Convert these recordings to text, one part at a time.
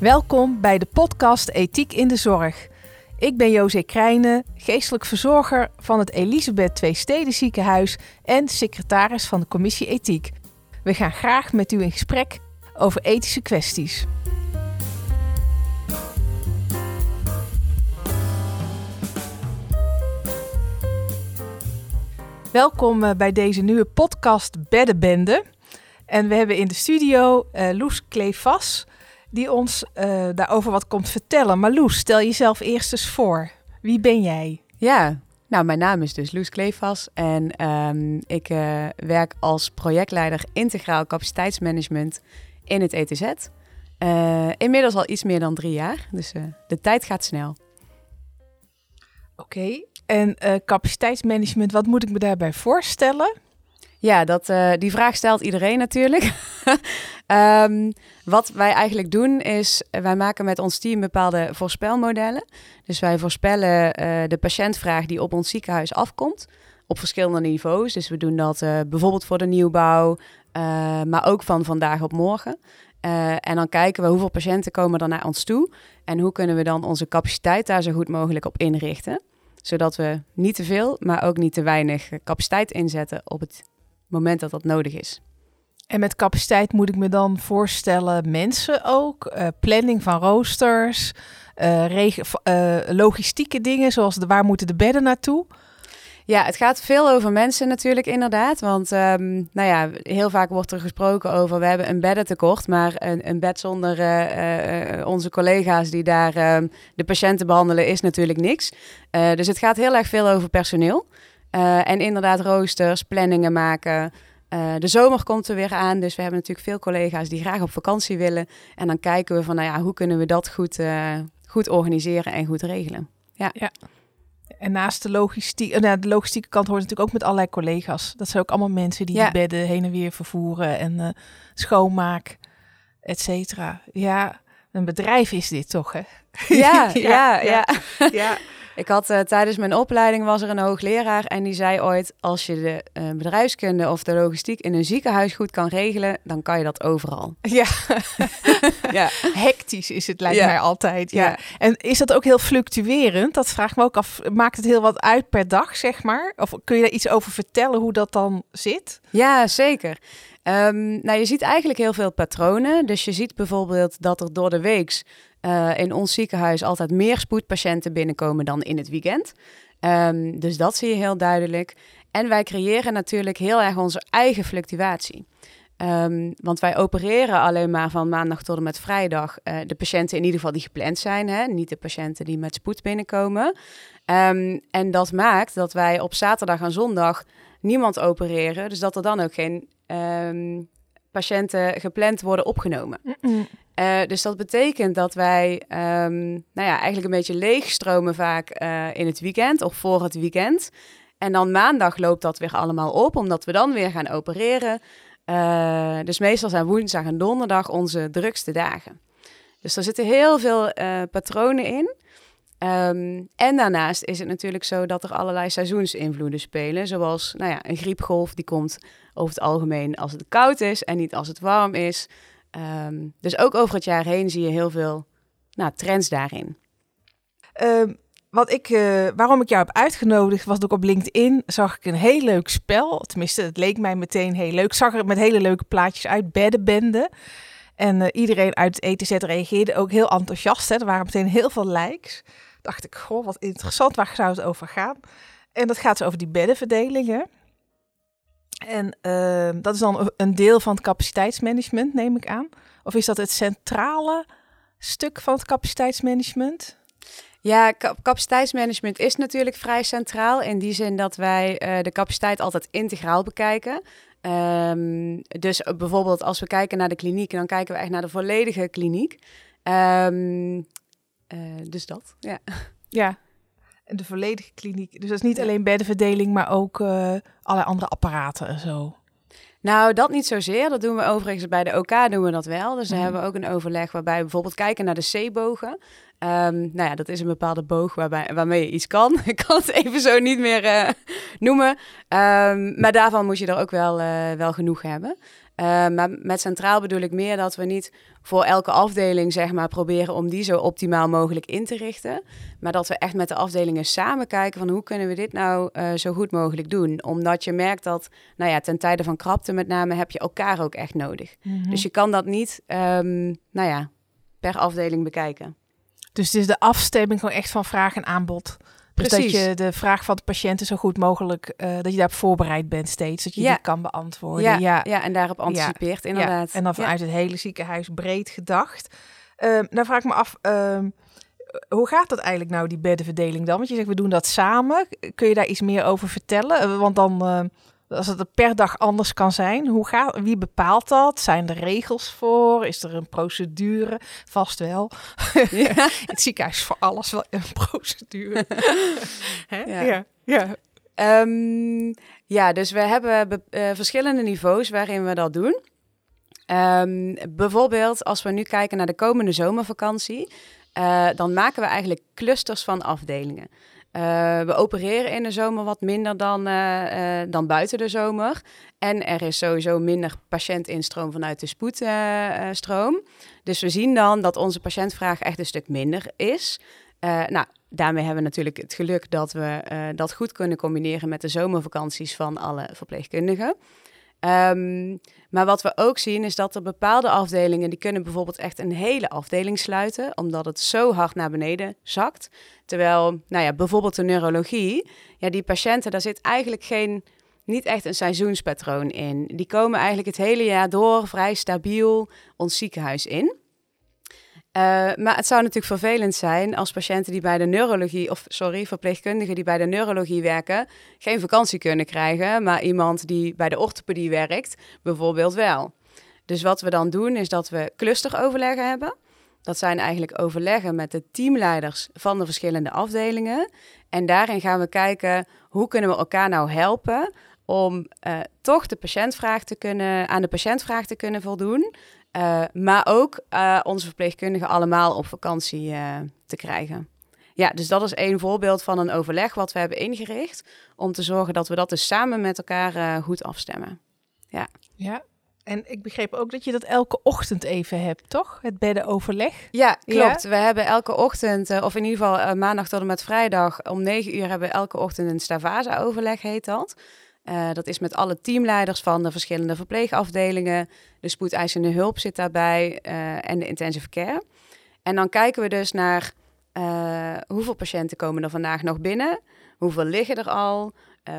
Welkom bij de podcast Ethiek in de Zorg. Ik ben José Krijnen, geestelijk verzorger van het Elisabeth Twee Steden Ziekenhuis en secretaris van de Commissie Ethiek. We gaan graag met u in gesprek over ethische kwesties. Welkom eh, bij deze nieuwe podcast Beddenbende. En we hebben in de studio uh, Loes Kleefas, die ons uh, daarover wat komt vertellen. Maar Loes, stel jezelf eerst eens voor. Wie ben jij? Ja, nou, mijn naam is dus Loes Kleefas en um, ik uh, werk als projectleider integraal capaciteitsmanagement in het ETZ. Uh, inmiddels al iets meer dan drie jaar, dus de tijd gaat snel. Oké, okay. en capaciteitsmanagement, wat moet ik me daarbij voorstellen? Ja, dat, uh, die vraag stelt iedereen natuurlijk. um, wat wij eigenlijk doen is, wij maken met ons team bepaalde voorspelmodellen. Dus wij voorspellen uh, de patiëntvraag die op ons ziekenhuis afkomt op verschillende niveaus. Dus we doen dat uh, bijvoorbeeld voor de nieuwbouw, maar ook van vandaag op morgen. en dan kijken we hoeveel patiënten komen er naar ons toe en hoe kunnen we dan onze capaciteit daar zo goed mogelijk op inrichten zodat we niet te veel, maar ook niet te weinig capaciteit inzetten op het moment dat dat nodig is. En met capaciteit moet ik me dan voorstellen mensen ook, uh, planning van roosters, regen, uh, logistieke dingen zoals waar moeten de bedden naartoe? Ja, het gaat veel over mensen natuurlijk inderdaad. Want um, nou ja, heel vaak wordt er gesproken over we hebben een beddentekort. Maar een, een bed zonder onze collega's die daar uh, de patiënten behandelen is natuurlijk niks. dus het gaat heel erg veel over personeel. En inderdaad roosters, planningen maken. Uh, de zomer komt er weer aan, dus we hebben natuurlijk veel collega's die graag op vakantie willen. En dan kijken we van, nou ja, hoe kunnen we dat goed, uh, goed organiseren en goed regelen. Ja. ja. En naast de logistiek, nou, de logistieke kant hoort natuurlijk ook met allerlei collega's. Dat zijn ook allemaal mensen die ja. die bedden heen en weer vervoeren en schoonmaak, et cetera. Ja, een bedrijf is dit toch, hè? ja, ja. ja. ja. Ik had uh, tijdens mijn opleiding was er een hoogleraar en die zei ooit: als je de uh, bedrijfskunde of de logistiek in een ziekenhuis goed kan regelen, dan kan je dat overal. Ja, ja. hectisch is het lijkt ja. mij altijd. Ja. ja. En is dat ook heel fluctuerend? Dat vraag me ook af. Maakt het heel wat uit per dag, zeg maar? Of kun je daar iets over vertellen hoe dat dan zit? Ja, zeker. Um, nou, je ziet eigenlijk heel veel patronen. Dus je ziet bijvoorbeeld dat er door de weeks uh, in ons ziekenhuis altijd meer spoedpatiënten binnenkomen dan in het weekend. Um, dus dat zie je heel duidelijk. En wij creëren natuurlijk heel erg onze eigen fluctuatie. Um, want wij opereren alleen maar van maandag tot en met vrijdag uh, de patiënten in ieder geval die gepland zijn. Hè? Niet de patiënten die met spoed binnenkomen. Um, en dat maakt dat wij op zaterdag en zondag niemand opereren. Dus dat er dan ook geen patiënten gepland worden opgenomen. Mm -mm. Uh, dus dat betekent dat wij um, nou ja, eigenlijk een beetje leegstromen vaak uh, in het weekend of voor het weekend. En dan maandag loopt dat weer allemaal op, omdat we dan weer gaan opereren. Uh, dus meestal zijn woensdag en donderdag onze drukste dagen. Dus er zitten heel veel patronen in. Um, en daarnaast is het natuurlijk zo dat er allerlei seizoensinvloeden spelen. Zoals nou ja, een griepgolf, die komt over het algemeen als het koud is en niet als het warm is. Um, dus ook over het jaar heen zie je heel veel nou, trends daarin. Um, wat ik, uh, waarom ik jou heb uitgenodigd, was ook op LinkedIn. Zag ik een heel leuk spel. Tenminste, het leek mij meteen heel leuk. Zag er met hele leuke plaatjes uit, beddenbende. En uh, iedereen uit het ETZ reageerde ook heel enthousiast. Hè. Er waren meteen heel veel likes. Dacht ik, goh, wat interessant, waar zou het over gaan? En dat gaat over die beddenverdelingen. En uh, dat is dan een deel van het capaciteitsmanagement, neem ik aan. Of is dat het centrale stuk van het capaciteitsmanagement? Ja, capaciteitsmanagement is natuurlijk vrij centraal. In die zin dat wij uh, de capaciteit altijd integraal bekijken. Um, dus bijvoorbeeld als we kijken naar de kliniek, dan kijken we echt naar de volledige kliniek. Um, uh, dus dat, ja. Ja, de volledige kliniek. Dus dat is niet alleen beddenverdeling, maar ook uh, allerlei andere apparaten en zo. Nou, dat niet zozeer. Dat doen we overigens bij de OK doen we dat wel. Dus dan mm. hebben we ook een overleg waarbij we bijvoorbeeld kijken naar de C-bogen. Um, nou ja, dat is een bepaalde boog waarbij, waarmee je iets kan. Ik kan het even zo niet meer uh, noemen. Um, maar daarvan moet je er ook wel, uh, wel genoeg hebben. Uh, maar met centraal bedoel ik meer dat we niet voor elke afdeling zeg maar proberen om die zo optimaal mogelijk in te richten, maar dat we echt met de afdelingen samen kijken van hoe kunnen we dit nou uh, zo goed mogelijk doen, omdat je merkt dat, nou ja, ten tijde van krapte met name heb je elkaar ook echt nodig. Mhm. Dus je kan dat niet, um, nou ja, per afdeling bekijken. Dus het is de afstemming gewoon echt van vraag en aanbod. Dus Precies. dat je de vraag van de patiënten zo goed mogelijk, uh, dat je daarop voorbereid bent steeds, dat je Ja. die kan beantwoorden. Ja, ja. ja. en daarop anticipeert inderdaad. Ja, en dan vanuit het hele ziekenhuis breed gedacht. Ehm dan vraag ik me af, ehm, hoe gaat dat eigenlijk nou, die beddenverdeling dan? Want je zegt, we doen dat samen. Kun je daar iets meer over vertellen? Eh, Want dan, ehm, als het er per dag anders kan zijn, hoe gaat, wie bepaalt dat? Zijn er regels voor? Is er een procedure? Vast wel. Ja. Het ziekenhuis is voor alles wel een procedure. Hè? Ja. ja. ja. Ehm, ja, dus we hebben be- eh, verschillende niveaus waarin we dat doen. Ehm, bijvoorbeeld als we nu kijken naar de komende zomervakantie, eh, dan maken we eigenlijk clusters van afdelingen. Eh, we opereren in de zomer wat minder dan, eh, eh, dan buiten de zomer. En er is sowieso minder patiëntinstroom vanuit de spoedstroom. dus we zien dan dat onze patiëntvraag echt een stuk minder is. Nou, daarmee hebben we natuurlijk het geluk dat we dat goed kunnen combineren met de zomervakanties van alle verpleegkundigen. Ehm, maar wat we ook zien is dat er bepaalde afdelingen, die kunnen bijvoorbeeld echt een hele afdeling sluiten, omdat het zo hard naar beneden zakt. Terwijl, nou ja, bijvoorbeeld de neurologie, ja, die patiënten, daar zit eigenlijk geen, niet echt een seizoenspatroon in. Die komen eigenlijk het hele jaar door vrij stabiel ons ziekenhuis in. Uh, maar het zou natuurlijk vervelend zijn als patiënten die bij de neurologie, of sorry, verpleegkundigen die bij de neurologie werken, geen vakantie kunnen krijgen, maar iemand die bij de orthopedie werkt, bijvoorbeeld wel. Dus wat we dan doen is dat we clusteroverleggen hebben. Dat zijn eigenlijk overleggen met de teamleiders van de verschillende afdelingen. En daarin gaan we kijken hoe kunnen we elkaar nou helpen om uh, toch de patiëntvraag te kunnen, aan de patiëntvraag te kunnen voldoen. Uh, maar ook uh, onze verpleegkundigen allemaal op vakantie uh, te krijgen. Ja, dus dat is één voorbeeld van een overleg wat we hebben ingericht. Om te zorgen dat we dat dus samen met elkaar goed afstemmen. Ja. ja, en ik begreep ook dat je dat elke ochtend even hebt, toch? Het beddenoverleg. Ja, klopt. Ja? We hebben elke ochtend, of in ieder geval maandag tot en met vrijdag, om negen uur hebben we elke ochtend een Stavasa-overleg, heet dat. Uh, dat is met alle teamleiders van de verschillende verpleegafdelingen. De spoedeisende hulp zit daarbij uh, en de intensive care. En dan kijken we dus naar uh, hoeveel patiënten komen er vandaag nog binnen. Hoeveel liggen er al?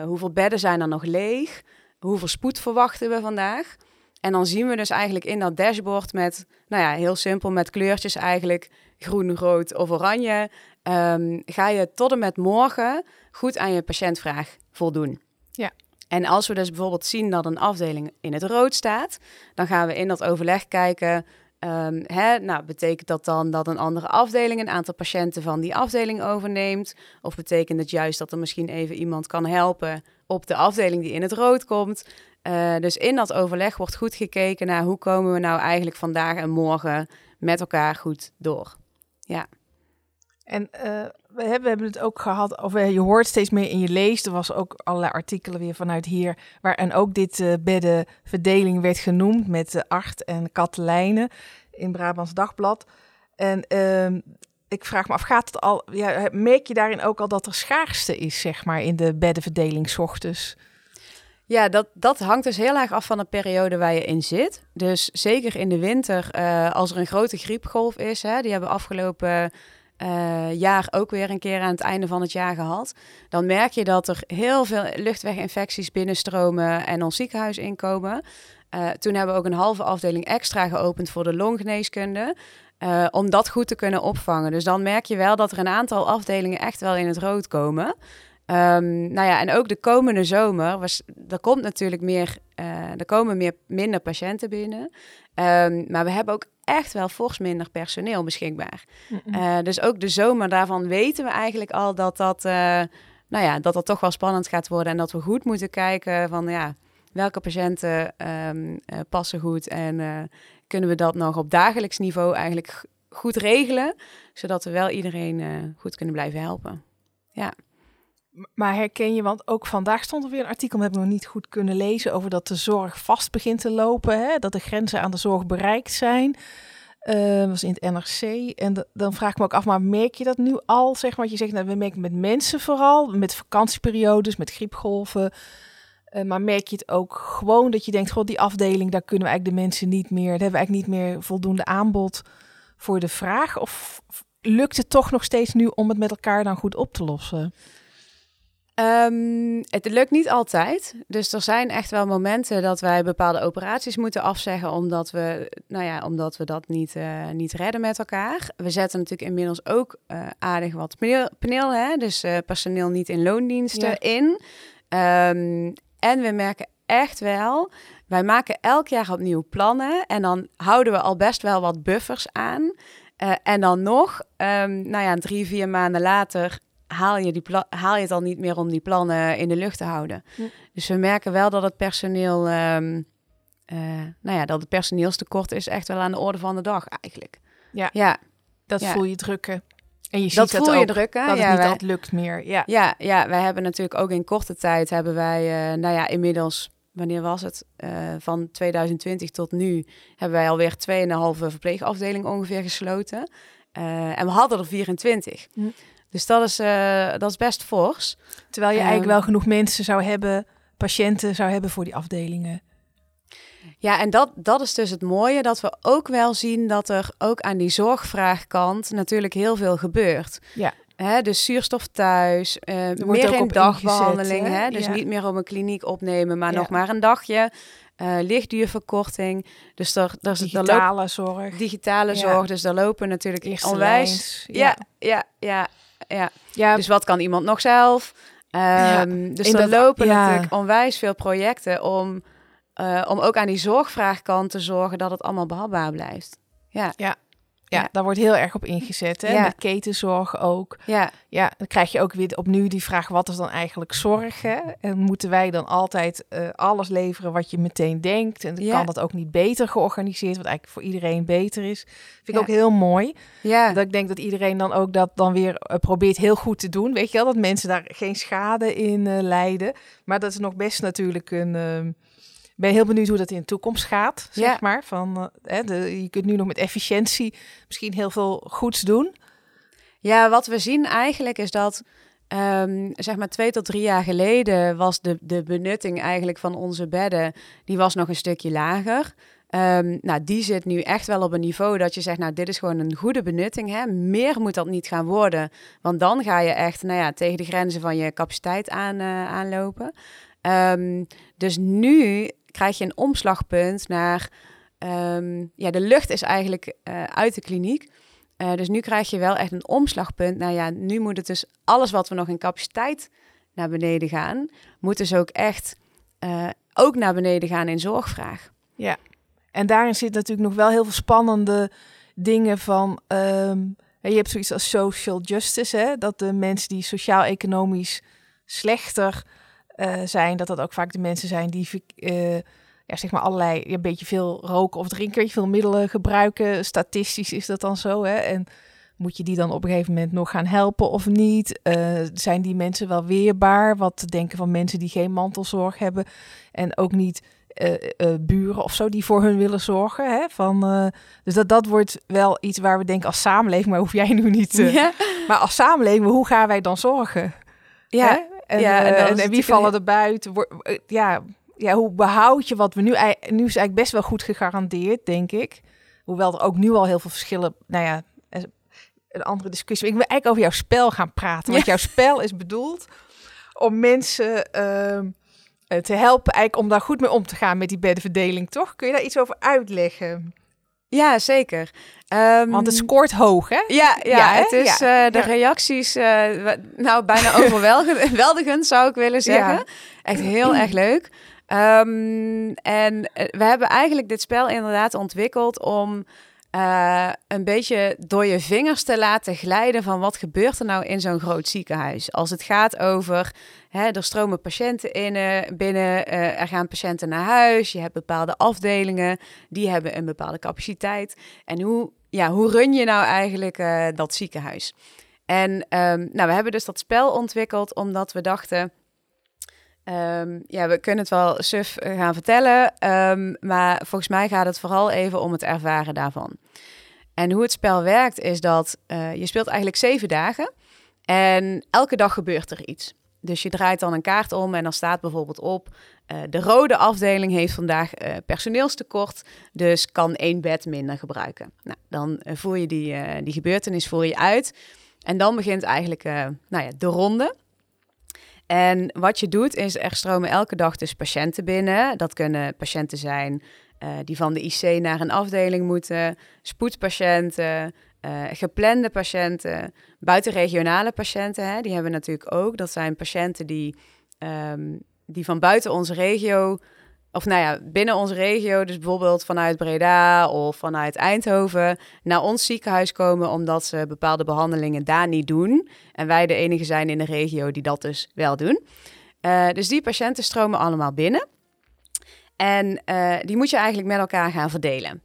hoeveel bedden zijn er nog leeg? Hoeveel spoed verwachten we vandaag? En dan zien we dus eigenlijk in dat dashboard met, nou ja, heel simpel met kleurtjes eigenlijk, groen, rood of oranje. Um, ga je tot en met morgen goed aan je patiëntvraag voldoen. Ja. En als we dus bijvoorbeeld zien dat een afdeling in het rood staat, dan gaan we in dat overleg kijken. Um, hè, nou, betekent dat dan dat een andere afdeling een aantal patiënten van die afdeling overneemt? Of betekent het juist dat er misschien even iemand kan helpen op de afdeling die in het rood komt? Uh, dus in dat overleg wordt goed gekeken naar hoe komen we nou eigenlijk vandaag en morgen met elkaar goed door. Ja. En uh, we, hebben, het ook gehad, of je hoort steeds meer en je leest. Er was ook allerlei artikelen weer vanuit hier, waar en ook dit uh, beddenverdeling werd genoemd met uh, Art en Katelijne in Brabants Dagblad. En uh, ik vraag me af, gaat het al, ja, merk je daarin ook al dat er schaarste is, zeg maar, in de beddenverdeling ochtends? Ja, dat, dat hangt dus heel erg af van de periode waar je in zit. Dus zeker in de winter, uh, als er een grote griepgolf is, hè, die hebben afgelopen uh, jaar ook weer een keer aan het einde van het jaar gehad. Dan merk je dat er heel veel luchtweginfecties binnenstromen en ons ziekenhuis inkomen. Uh, toen hebben we ook een halve afdeling extra geopend voor de longgeneeskunde. Uh, om dat goed te kunnen opvangen. Dus dan merk je wel dat er een aantal afdelingen echt wel in het rood komen. Um, nou ja, en ook de komende zomer, was, er komt natuurlijk meer, uh, er komen meer, minder patiënten binnen. Um, maar we hebben ook echt wel fors minder personeel beschikbaar. Mm -mm. Uh, dus ook de zomer, daarvan weten we eigenlijk al dat dat, uh, nou ja, dat dat toch wel spannend gaat worden. En dat we goed moeten kijken van, ja, welke patiënten um, passen goed. En kunnen we dat nog op dagelijks niveau eigenlijk goed regelen. Zodat we wel iedereen goed kunnen blijven helpen. Ja. Maar herken je, want ook vandaag stond er weer een artikel, dat heb ik nog niet goed kunnen lezen, over dat de zorg vast begint te lopen, hè? dat de grenzen aan de zorg bereikt zijn. Uh, was in het NRC. En dan vraag ik me ook af, maar merk je dat nu al? Zeg maar, je zegt, nou, we merken met mensen vooral, met vakantieperiodes, met griepgolven. Uh, maar merk je het ook gewoon dat je denkt, god, die afdeling, daar kunnen we eigenlijk de mensen niet meer, daar hebben we eigenlijk niet meer voldoende aanbod voor de vraag? Of lukt het toch nog steeds nu om het met elkaar dan goed op te lossen? Um, het lukt niet altijd. Dus er zijn echt wel momenten dat wij bepaalde operaties moeten afzeggen, omdat we, nou ja, omdat we dat niet, uh, niet redden met elkaar. We zetten natuurlijk inmiddels ook uh, aardig wat paneel, paneel hè? dus uh, personeel niet in loondiensten ja. in. Um, en we merken echt wel, wij maken elk jaar opnieuw plannen en dan houden we al best wel wat buffers aan. en dan nog, um, nou ja, drie, vier maanden later haal je, die haal je het al niet meer om die plannen in de lucht te houden. Dus we merken wel dat het personeel, um, uh, nou ja, dat het personeelstekort is echt wel aan de orde van de dag eigenlijk. Ja, ja. dat voel je drukken. En je ziet dat voel ook, je drukken. Dat ja, het niet altijd lukt meer. Ja. ja, ja, wij hebben natuurlijk ook in korte tijd hebben wij, uh, nou ja, inmiddels wanneer was het? Uh, van 2020 tot nu hebben wij alweer 2,5 verpleegafdeling ongeveer gesloten. Uh, en we hadden er 24. Hm. Dus dat is, uh, dat is best fors. Terwijl je um, eigenlijk wel genoeg mensen zou hebben, patiënten zou hebben voor die afdelingen. Ja, en dat, dat is dus het mooie, dat we ook wel zien dat er ook aan die zorgvraagkant natuurlijk heel veel gebeurt. Ja. Hè, dus zuurstof thuis, uh, meer in dagbehandeling. Hè? Dus ja. niet meer op een kliniek opnemen, maar ja. nog maar een dagje. Uh, lichtduurverkorting. Dus er, er, digitale er zorg. Digitale zorg. Dus daar lopen natuurlijk Eerste onwijs. Lijns, ja, ja, ja, ja. Ja. Dus wat kan iemand nog zelf? Um, ja. Dus er lopen natuurlijk onwijs veel projecten om, uh, om ook aan die zorgvraagkant te zorgen dat het allemaal behapbaar blijft. Ja. ja. Ja, daar wordt heel erg op ingezet. Hè? Met ketenzorg ook. Ja. ja, dan krijg je ook weer opnieuw die vraag: wat is dan eigenlijk zorg? Hè? En moeten wij dan altijd uh, alles leveren wat je meteen denkt? En dan kan dat ook niet beter georganiseerd, wat eigenlijk voor iedereen beter is. Vind ik ook heel mooi. Ja. Dat ik denk dat iedereen dan ook dat dan weer eh, probeert heel goed te doen. Weet je wel, dat mensen daar geen schade in eh, lijden. Maar dat is nog best natuurlijk een. Ben heel benieuwd hoe dat in de toekomst gaat, zeg Ja. maar. Van, eh, hè, de, je kunt nu nog met efficiëntie misschien heel veel goeds doen. Ja, wat we zien eigenlijk is dat, ehm, zeg maar twee tot drie jaar geleden was de, de benutting eigenlijk van onze bedden, die was nog een stukje lager. Ehm, nou, die zit nu echt wel op een niveau dat je zegt, nou, dit is gewoon een goede benutting. Hè? Meer moet dat niet gaan worden, want dan ga je echt, nou ja, tegen de grenzen van je capaciteit aan, eh, aanlopen. Ehm, dus nu krijg je een omslagpunt naar, ehm, ja, de lucht is eigenlijk eh, uit de kliniek. Eh, dus nu krijg je wel echt een omslagpunt. Nou ja, nu moet het dus alles wat we nog in capaciteit naar beneden gaan, moet dus ook echt eh, ook naar beneden gaan in zorgvraag. Ja, en daarin zit natuurlijk nog wel heel veel spannende dingen van... ehm, je hebt zoiets als social justice, hè? dat de mensen die sociaal-economisch slechter eh, zijn... dat dat ook vaak de mensen zijn die eh, ja, zeg maar allerlei... een beetje veel roken of drinken, veel middelen gebruiken. Statistisch is dat dan zo, hè? En moet je die dan op een gegeven moment nog gaan helpen of niet? Eh, zijn die mensen wel weerbaar? Wat te denken van mensen die geen mantelzorg hebben en ook niet buren of zo die voor hun willen zorgen? Hè? Van, dus dat, dat wordt wel iets waar we denken als samenleving, maar hoef jij nu niet. ja, Maar als samenleving, hoe gaan wij dan zorgen? ja, Hè? En, Ja, eh, en en, wie vallen er buiten? Eh, ja, ja, hoe behoud je wat we nu... Nu is eigenlijk best wel goed gegarandeerd, denk ik. Hoewel er ook nu al heel veel verschillen... Nou ja, eh, een andere discussie. Ik wil eigenlijk over jouw spel gaan praten. Want jouw spel is bedoeld om mensen ehm, eh, te helpen... eigenlijk om daar goed mee om te gaan met die beddenverdeling, toch? Kun je daar iets over uitleggen? Ja, zeker. Ehm, Want het scoort hoog, hè? Ja, ja, het is Ja. eh, de reacties, eh, nou bijna overweldigend zou ik willen zeggen. Ja. Echt heel erg leuk. Ehm, en eh, we hebben eigenlijk dit spel inderdaad ontwikkeld om eh, een beetje door je vingers te laten glijden van wat gebeurt er nou in zo'n groot ziekenhuis. Als het gaat over, hè, er stromen patiënten in, eh, binnen, eh, er gaan patiënten naar huis, je hebt bepaalde afdelingen, die hebben een bepaalde capaciteit. En hoe, ja, hoe run je nou eigenlijk dat ziekenhuis? En ehm, nou, we hebben dus dat spel ontwikkeld omdat we dachten... ehm, ja, we kunnen het wel suf eh, gaan vertellen, ehm, maar volgens mij gaat het vooral even om het ervaren daarvan. En hoe het spel werkt is dat eh, je speelt eigenlijk zeven dagen en elke dag gebeurt er iets. Dus je draait dan een kaart om en dan staat bijvoorbeeld op... eh, de rode afdeling heeft vandaag personeelstekort, dus kan één bed minder gebruiken. Nou, dan voer je die, die gebeurtenis voer je uit en dan begint eigenlijk nou ja, de ronde. En wat je doet is, er stromen elke dag dus patiënten binnen. Dat kunnen patiënten zijn eh, die van de IC naar een afdeling moeten, spoedpatiënten, eh, geplande patiënten, buitenregionale patiënten. Hè, die hebben we natuurlijk ook. Dat zijn patiënten die, ehm, die van buiten onze regio, of nou ja, binnen onze regio, dus bijvoorbeeld vanuit Breda of vanuit Eindhoven, naar ons ziekenhuis komen omdat ze bepaalde behandelingen daar niet doen. En wij de enige zijn in de regio die dat dus wel doen. Eh, dus die patiënten stromen allemaal binnen. En eh, die moet je eigenlijk met elkaar gaan verdelen.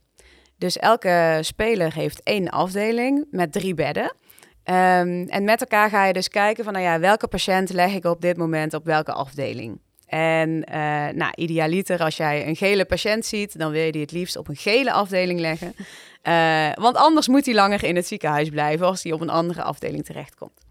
Dus elke speler heeft één afdeling met drie bedden. Ehm, en met elkaar ga je dus kijken van, nou ja, welke patiënt leg ik op dit moment op welke afdeling. En uh, nou, idealiter, als jij een gele patiënt ziet, dan wil je die het liefst op een gele afdeling leggen. Uh, want anders moet hij langer in het ziekenhuis blijven als hij op een andere afdeling terechtkomt.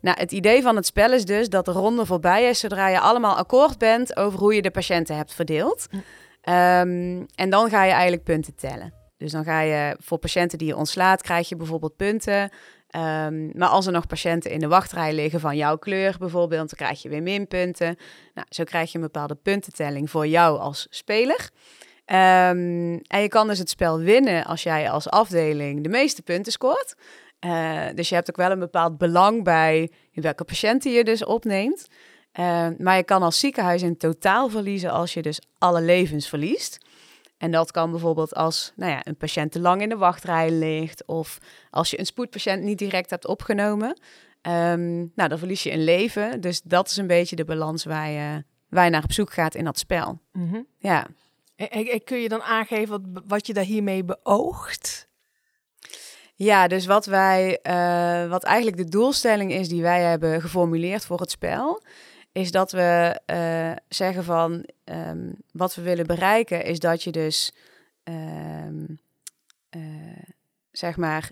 Nou, het idee van het spel is dus dat de ronde voorbij is zodra je allemaal akkoord bent over hoe je de patiënten hebt verdeeld. Um, en dan ga je eigenlijk punten tellen. Dus dan ga je voor patiënten die je ontslaat, krijg je bijvoorbeeld punten. Um, maar als er nog patiënten in de wachtrij liggen van jouw kleur bijvoorbeeld, dan krijg je weer minpunten. Nou, zo krijg je een bepaalde puntentelling voor jou als speler. Um, en je kan dus het spel winnen als jij als afdeling de meeste punten scoort. Uh, dus je hebt ook wel een bepaald belang bij welke patiënten je dus opneemt. Uh, maar je kan als ziekenhuis in totaal verliezen als je dus alle levens verliest. En dat kan bijvoorbeeld als nou ja, een patiënt te lang in de wachtrij ligt... of als je een spoedpatiënt niet direct hebt opgenomen. Um, nou, dan verlies je een leven. Dus dat is een beetje de balans waar je, waar je naar op zoek gaat in dat spel. Mhm. Mm -hmm. Ja. En, en, kun je dan aangeven wat, wat je daar hiermee beoogt? Ja, dus wat wij, uh, wat eigenlijk de doelstelling is die wij hebben geformuleerd voor het spel, is dat we uh, zeggen van um, wat we willen bereiken is dat je dus um, uh, zeg maar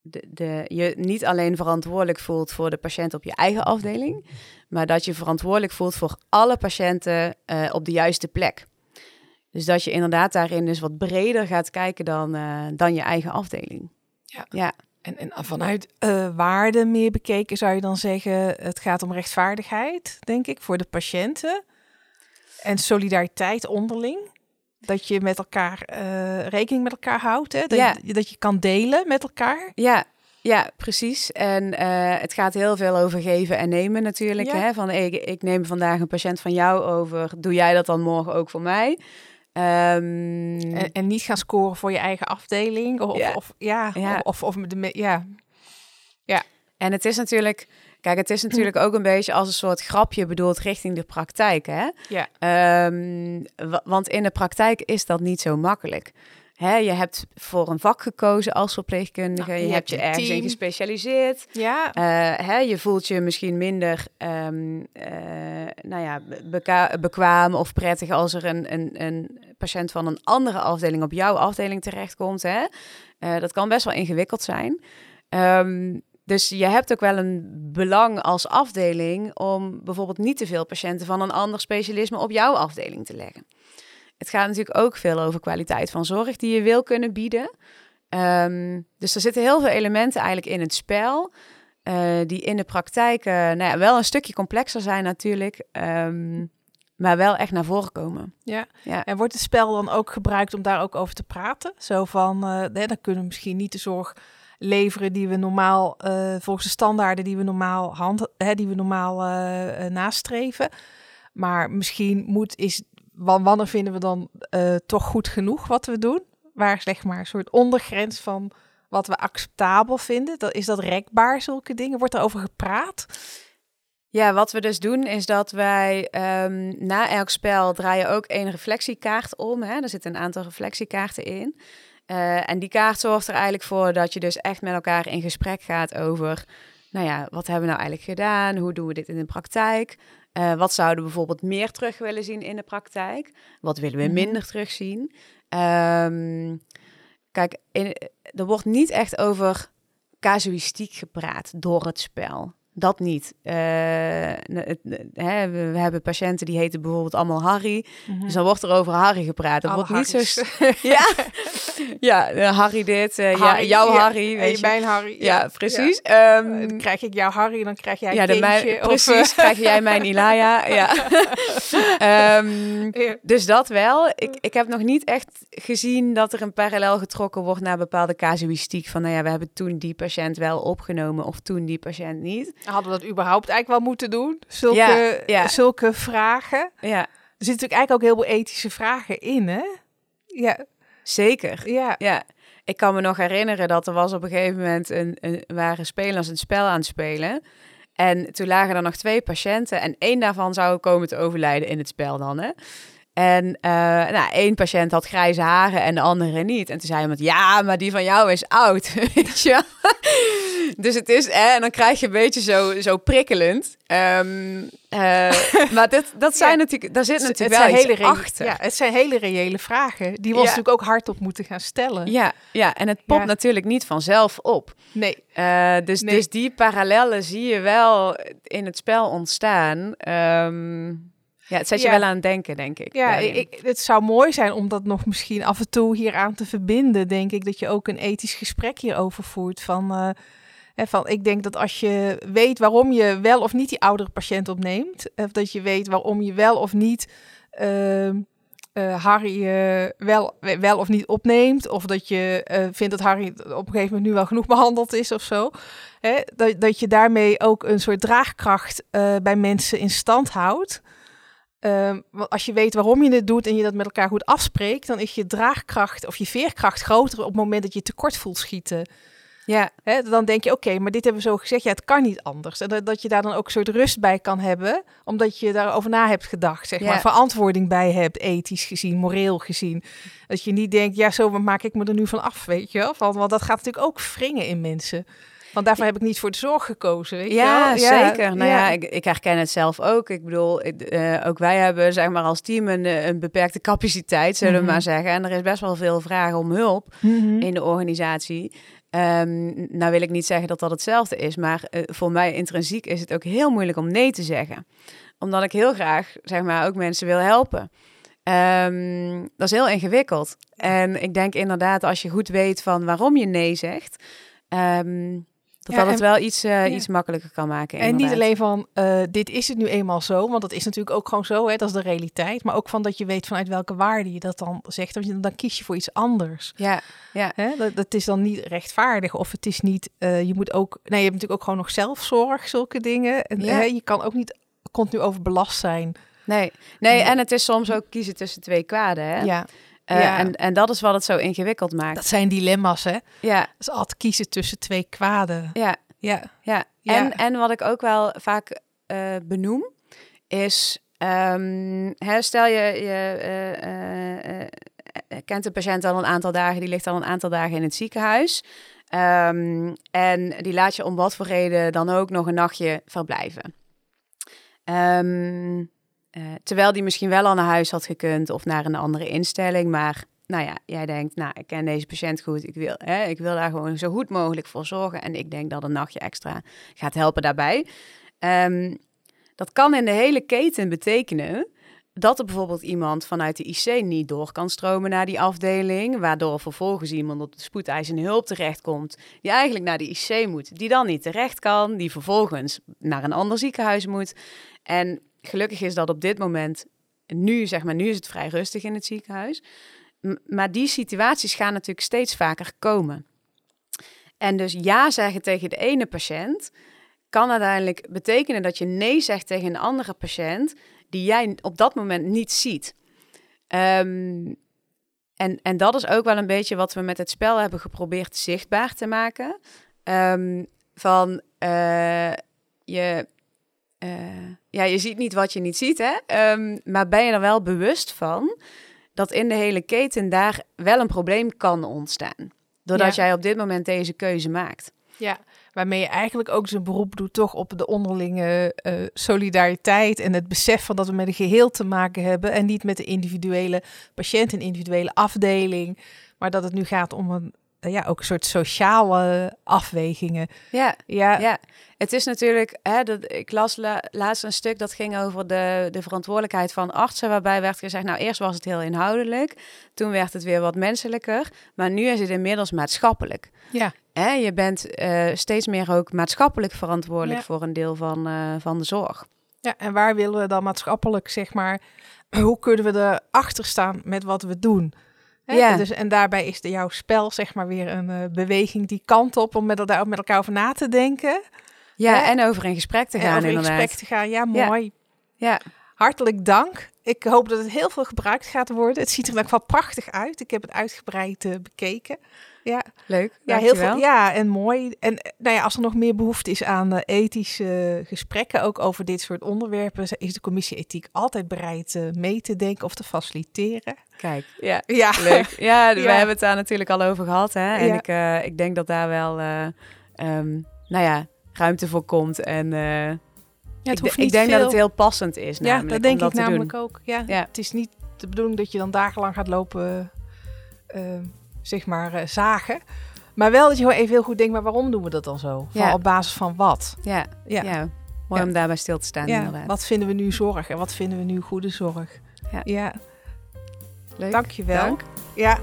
de, de, je niet alleen verantwoordelijk voelt voor de patiënt op je eigen afdeling, maar dat je verantwoordelijk voelt voor alle patiënten uh, op de juiste plek. Dus dat je inderdaad daarin dus wat breder gaat kijken dan, dan je eigen afdeling. Ja. ja. En, en vanuit uh, waarde meer bekeken zou je dan zeggen, het gaat om rechtvaardigheid, denk ik, voor de patiënten. En solidariteit onderling. Dat je met elkaar uh, rekening met elkaar houdt. Hè? Dat, ja. je, dat je kan delen met elkaar. Ja, ja, precies. En uh, het gaat heel veel over geven en nemen natuurlijk. Ja. Hè? Van ik, ik neem vandaag een patiënt van jou over. Doe jij dat dan morgen ook voor mij? Um, en, en, niet gaan scoren voor je eigen afdeling. Of ja, of, ja, ja. of, of, of de, ja. ja. En het is natuurlijk, kijk, het is natuurlijk ook een beetje als een soort grapje bedoeld richting de praktijk, hè? Ja. Um, want in de praktijk is dat niet zo makkelijk. Hè, je hebt voor een vak gekozen als verpleegkundige. Nou, je, je hebt je ergens in gespecialiseerd. Ja. Uh, hè, je voelt je misschien minder um, uh, nou ja, bekwaam of prettig als er een, een, een patiënt van een andere afdeling op jouw afdeling terechtkomt. Hè? Uh, dat kan best wel ingewikkeld zijn. Um, dus je hebt ook wel een belang als afdeling om bijvoorbeeld niet te veel patiënten van een ander specialisme op jouw afdeling te leggen. Het gaat natuurlijk ook veel over kwaliteit van zorg die je wil kunnen bieden. Um, dus er zitten heel veel elementen eigenlijk in het spel. Uh, die in de praktijk uh, nou ja, wel een stukje complexer zijn natuurlijk. Um, maar wel echt naar voren komen. Ja. ja. En wordt het spel dan ook gebruikt om daar ook over te praten? Zo van, uh, nee, dan kunnen we misschien niet de zorg leveren die we normaal, volgens de standaarden die we normaal, hand, hè, die we normaal nastreven. Maar misschien moet, is, wanneer vinden we dan uh, toch goed genoeg wat we doen? Waar zeg maar een soort ondergrens van wat we acceptabel vinden? Dat, is dat rekbaar, zulke dingen? Wordt er over gepraat? Ja, wat we dus doen is dat wij um, na elk spel draaien ook één reflectiekaart om. Hè? Er zitten een aantal reflectiekaarten in. Eh, en die kaart zorgt er eigenlijk voor dat je dus echt met elkaar in gesprek gaat over, nou ja, wat hebben we nou eigenlijk gedaan? Hoe doen we dit in de praktijk? Uh, wat zouden we bijvoorbeeld meer terug willen zien in de praktijk? Wat willen we Mhm. minder terugzien? Ehm kijk, in, er wordt niet echt over casuïstiek gepraat door het spel. Dat niet. Eh, het, hè, we, we hebben patiënten die heten bijvoorbeeld allemaal Harry. Dus dan wordt er over Harry gepraat. Er Alle wordt niet zo... Ja, ja eh, Harry dit, ja, Harry, jouw ja. Harry. Weet je. mijn Harry. Ja, precies. Ehm, Dan krijg ik jouw Harry, dan krijg jij ja, kindje. precies. Krijg jij mijn Ilaya? Ja. Ehm, ja. dus dat wel. Ik, ik heb nog niet echt gezien dat er een parallel getrokken wordt naar bepaalde casuïstiek. Van nou ja, we hebben toen die patiënt wel opgenomen of toen die patiënt niet. Hadden we dat überhaupt eigenlijk wel moeten doen? Zulke, Ja, ja. zulke vragen. Ja, Er zitten natuurlijk eigenlijk ook heel veel ethische vragen in, hè? Ja, zeker. ja. Ja, ik kan me nog herinneren dat er was op een gegeven moment een, een waren spelers een spel aan het spelen. En toen lagen er nog twee patiënten en één daarvan zou komen te overlijden in het spel dan, hè. En eh, nou, één patiënt had grijze haren en de andere niet. En toen zei iemand, ja, maar die van jou is oud, weet je. Dus het is, hè, en dan krijg je een beetje zo, zo prikkelend. Ehm, eh, maar dit, dat zijn Ja. natuurlijk, daar zit Het- natuurlijk het wel hele achter. Ja, het zijn hele reële vragen. Die we Ja. ons natuurlijk ook hardop moeten gaan stellen. Ja, ja, en het popt Ja. natuurlijk niet vanzelf op. Nee, Eh, dus, Nee. dus die parallellen zie je wel in het spel ontstaan. Ehm, ja, het zet je wel aan het denken, denk ik. ja, ik, het zou mooi zijn om dat nog misschien af en toe hieraan te verbinden, denk ik. Dat je ook een ethisch gesprek hierover voert. Van, eh, van, ik denk dat als je weet waarom je wel of niet die oudere patiënt opneemt, of dat je weet waarom je wel of niet ehm, eh, Harry eh, wel, wel of niet opneemt, of dat je eh, vindt dat Harry op een gegeven moment nu wel genoeg behandeld is of zo. Dat, dat je daarmee ook een soort draagkracht bij mensen in stand houdt. Ehm, want als je weet waarom je het doet en je dat met elkaar goed afspreekt, dan is je draagkracht of je veerkracht groter op het moment dat je tekort voelt schieten. Ja, Hè, dan denk je, oké, maar dit hebben we zo gezegd, ja, het kan niet anders. En dat, dat je daar dan ook een soort rust bij kan hebben, omdat je daarover na hebt gedacht, zeg Ja. maar, verantwoording bij hebt, ethisch gezien, moreel gezien. Dat je niet denkt, ja, zo maak ik me er nu van af, weet je wel. Want, want dat gaat natuurlijk ook wringen in mensen. Want daarvoor heb ik niet voor de zorg gekozen, weet je ja, wel. zeker. Nou ja, ik, ik herken het zelf ook. Ik bedoel, ik, eh, ook wij hebben zeg maar als team een, eh, een beperkte capaciteit, zullen Mhm. we maar zeggen. En er is best wel veel vragen om hulp. Mhm. in de organisatie. Ehm, nou wil ik niet zeggen dat dat hetzelfde is, maar eh, voor mij intrinsiek is het ook heel moeilijk om nee te zeggen. Omdat ik heel graag, zeg maar, ook mensen wil helpen. Ehm, dat is heel ingewikkeld. En ik denk inderdaad, als je goed weet van waarom je nee zegt, ehm, dat Ja, dat het wel iets, eh, ja. iets makkelijker kan maken. En niet inderdaad. alleen van, eh, dit is het nu eenmaal zo, want dat is natuurlijk ook gewoon zo, hè, dat is de realiteit. Maar ook van dat je weet vanuit welke waarde je dat dan zegt, want dan kies je voor iets anders. Ja, ja, Hè? Dat, dat is dan niet rechtvaardig of het is niet, eh, je moet ook, nee, je hebt natuurlijk ook gewoon nog zelfzorg, zulke dingen. En Ja. hè, je kan ook niet continu overbelast zijn. nee. nee. Nee. En het is soms ook kiezen tussen twee kwaden. Hè? Ja, Eh, Ja. en, en dat is wat het zo ingewikkeld maakt. dat zijn dilemma's, hè. Ja, Dat is altijd kiezen tussen twee kwaden. ja. Ja, Ja, Ja. En, en wat ik ook wel vaak eh, benoem, is, ehm, hè, stel je, je eh, kent de patiënt al een aantal dagen, die ligt al een aantal dagen in het ziekenhuis. Ehm, en die laat je om wat voor reden dan ook nog een nachtje verblijven. Ehm, eh, terwijl die misschien wel al naar huis had gekund of naar een andere instelling, maar nou ja, jij denkt, nou, ik ken deze patiënt goed, ik wil, hè, ik wil daar gewoon zo goed mogelijk voor zorgen. En ik denk dat een nachtje extra gaat helpen daarbij. Ehm, dat kan in de hele keten betekenen dat er bijvoorbeeld iemand vanuit de IC niet door kan stromen naar die afdeling, waardoor vervolgens iemand op de spoedeisende hulp terechtkomt, die eigenlijk naar de IC moet, die dan niet terecht kan, die vervolgens naar een ander ziekenhuis moet. En gelukkig is dat op dit moment, nu zeg maar, nu is het vrij rustig in het ziekenhuis. Maar die situaties gaan natuurlijk steeds vaker komen. En dus ja zeggen tegen de ene patiënt kan uiteindelijk betekenen dat je nee zegt tegen een andere patiënt die jij op dat moment niet ziet. Ehm, en, en dat is ook wel een beetje wat we met het spel hebben geprobeerd zichtbaar te maken. Ehm, van eh, je, eh, ja, je ziet niet wat je niet ziet, hè? Ehm, maar ben je er wel bewust van dat in de hele keten daar wel een probleem kan ontstaan. Doordat Ja. jij op dit moment deze keuze maakt. Ja, waarmee je eigenlijk ook zijn beroep doet toch op de onderlinge eh, solidariteit en het besef van dat we met een geheel te maken hebben en niet met de individuele patiënt, een individuele afdeling, maar dat het nu gaat om een ja, ook een soort sociale afwegingen. Ja, Ja, ja. het is natuurlijk, hè, dat, ik las la- laatst een stuk dat ging over de, de verantwoordelijkheid van artsen, waarbij werd gezegd, nou eerst was het heel inhoudelijk, toen werd het weer wat menselijker, maar nu is het inmiddels maatschappelijk. ja, Hè, je bent eh, steeds meer ook maatschappelijk verantwoordelijk Ja. voor een deel van, eh, van de zorg. ja, en waar willen we dan maatschappelijk, zeg maar, hoe kunnen we erachter staan met wat we doen? Hè? Ja. Dus, en daarbij is de, jouw spel, zeg maar, weer een eh, beweging die kant op om met, elkaar- met elkaar over na te denken. Ja, Hè? en over in gesprek te en gaan over in inderdaad. gesprek te gaan. Ja, mooi. Ja, Hartelijk dank. Ik hoop dat het heel veel gebruikt gaat worden. Het ziet er ieder geval prachtig uit. Ik heb het uitgebreid eh, bekeken. Ja, leuk. ja, heel veel, ja, en mooi. En eh, nou ja, als er nog meer behoefte is aan eh, ethische gesprekken, ook over dit soort onderwerpen, is de commissie ethiek altijd bereid eh, mee te denken of te faciliteren. Kijk, ja. Ja, Leuk. Ja, we hebben het daar natuurlijk al over gehad. Hè? En Ja. ik, ik denk dat daar wel, eh, ehm, nou ja, ruimte voor komt. En Ja, het ik, hoeft ik niet denk dat het heel passend is. Ja, dat denk ik namelijk doen. ook. Ja, Ja. Het is niet de bedoeling dat je dan dagenlang gaat lopen, zeg maar, eh, zagen. Maar wel dat je gewoon even heel goed denkt, maar waarom doen we dat dan zo? Van, Ja. Op basis van wat? Ja, Ja. ja. mooi Ja. om daarbij stil te staan inderdaad. wat vinden we nu zorg en wat vinden we nu goede zorg? Ja. ja. Leuk. Dankjewel. Dank. Ja,